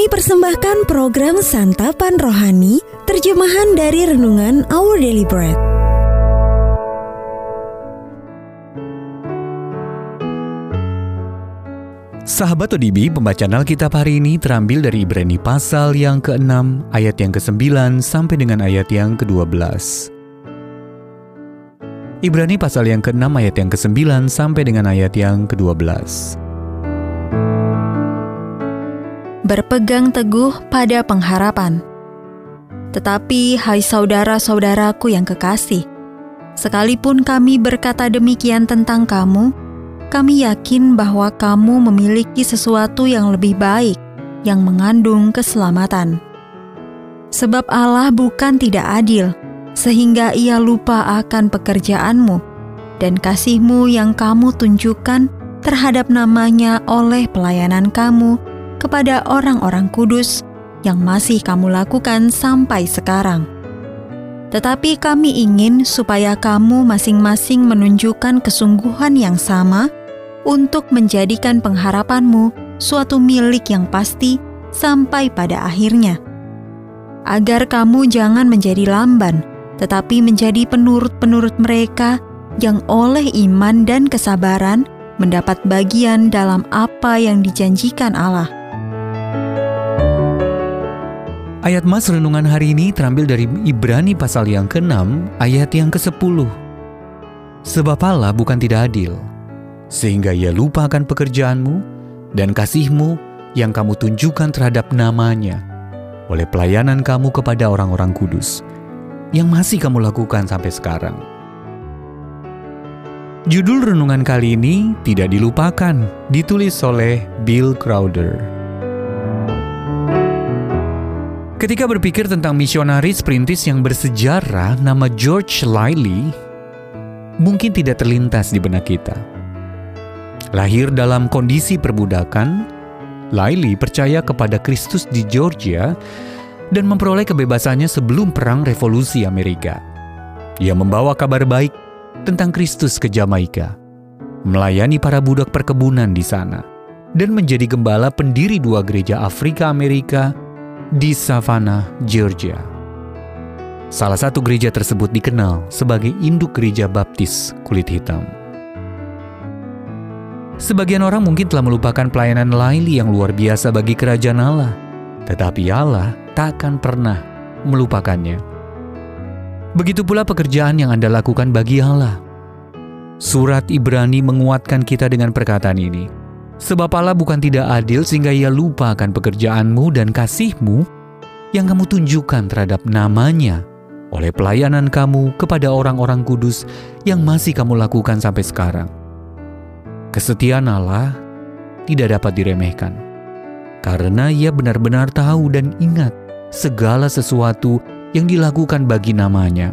Kami persembahkan program Santapan Rohani, terjemahan dari Renungan Our Daily Bread. Sahabat ODB, pembacaan Alkitab hari ini terambil dari Ibrani pasal yang ke-6, ayat yang ke-9 sampai dengan ayat yang ke-12. Ibrani pasal yang ke-6 ayat yang ke-9 sampai dengan ayat yang ke-12. Berpegang teguh pada pengharapan. Tetapi hai saudara-saudaraku yang kekasih, sekalipun kami berkata demikian tentang kamu, kami yakin bahwa kamu memiliki sesuatu yang lebih baik yang mengandung keselamatan. Sebab Allah bukan tidak adil, sehingga ia lupa akan pekerjaanmu dan kasihmu yang kamu tunjukkan terhadap namanya oleh pelayanan kamu kepada orang-orang kudus yang masih kamu lakukan sampai sekarang. Tetapi kami ingin supaya kamu masing-masing menunjukkan kesungguhan yang sama untuk menjadikan pengharapanmu suatu milik yang pasti sampai pada akhirnya. Agar kamu jangan menjadi lamban, tetapi menjadi penurut-penurut mereka yang oleh iman dan kesabaran mendapat bagian dalam apa yang dijanjikan Allah. Ayat Mas Renungan hari ini terambil dari Ibrani pasal yang ke-6 ayat yang ke-10. Sebab Allah bukan tidak adil, sehingga ia lupa akan pekerjaanmu dan kasihmu yang kamu tunjukkan terhadap namanya oleh pelayanan kamu kepada orang-orang kudus yang masih kamu lakukan sampai sekarang. Judul renungan kali ini tidak dilupakan, ditulis oleh Bill Crowder. Ketika berpikir tentang misionaris perintis yang bersejarah, nama George Liley mungkin tidak terlintas di benak kita. Lahir dalam kondisi perbudakan, Laili percaya kepada Kristus di Georgia dan memperoleh kebebasannya sebelum Perang Revolusi Amerika. Ia membawa kabar baik tentang Kristus ke Jamaika, melayani para budak perkebunan di sana, dan menjadi gembala pendiri dua gereja Afrika Amerika di Savannah, Georgia. Salah satu gereja tersebut dikenal sebagai induk gereja baptis kulit hitam. Sebagian orang mungkin telah melupakan pelayanan Laili yang luar biasa bagi kerajaan Allah, tetapi Allah tak akan pernah melupakannya. Begitu pula pekerjaan yang Anda lakukan bagi Allah. Surat Ibrani menguatkan kita dengan perkataan ini. Sebab Allah bukan tidak adil sehingga ia lupa akan pekerjaanmu dan kasihmu yang kamu tunjukkan terhadap namanya oleh pelayanan kamu kepada orang-orang kudus yang masih kamu lakukan sampai sekarang. Kesetiaan Allah tidak dapat diremehkan, karena Ia benar-benar tahu dan ingat segala sesuatu yang dilakukan bagi namanya.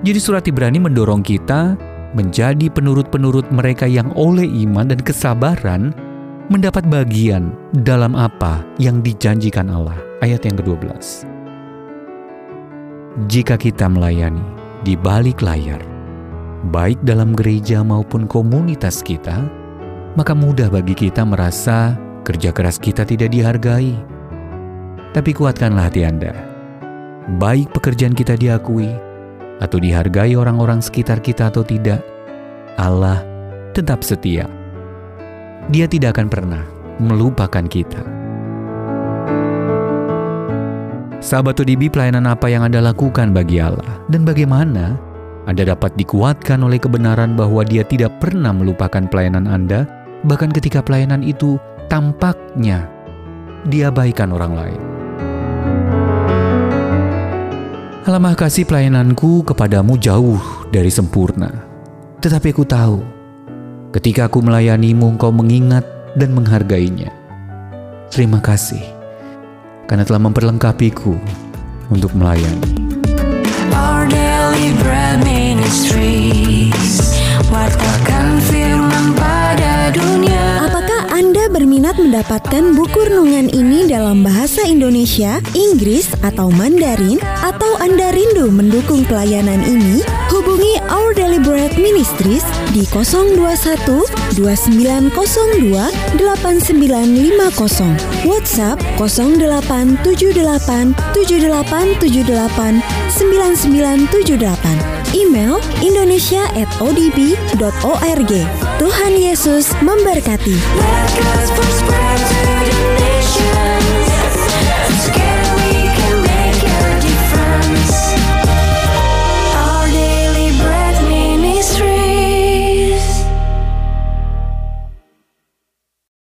Jadi surat Ibrani mendorong kita menjadi penurut-penurut mereka yang oleh iman dan kesabaran mendapat bagian dalam apa yang dijanjikan Allah. Ayat yang ke-12. Jika kita melayani di balik layar, baik dalam gereja maupun komunitas kita, maka mudah bagi kita merasa kerja keras kita tidak dihargai. Tapi kuatkanlah hati Anda. Baik pekerjaan kita diakui atau dihargai orang-orang sekitar kita atau tidak, Allah tetap setia. Dia tidak akan pernah melupakan kita. Sahabat ODB, pelayanan apa yang Anda lakukan bagi Allah dan bagaimana anda dapat dikuatkan oleh kebenaran bahwa Dia tidak pernah melupakan pelayanan Anda, bahkan ketika pelayanan itu tampaknya diabaikan orang lain. Alamah kasih pelayananku kepadamu jauh dari sempurna. Tetapi aku tahu, ketika aku melayanimu, engkau mengingat dan menghargainya. Terima kasih, karena telah memperlengkapiku untuk melayani. Our daily bread mendapatkan buku renungan ini dalam bahasa Indonesia, Inggris, atau Mandarin? Atau Anda rindu mendukung pelayanan ini? Hubungi Our Bread Ministries di 021 2902 8950. WhatsApp 0878 7878 9978. Email indonesia@odb.org. Tuhan Yesus memberkati.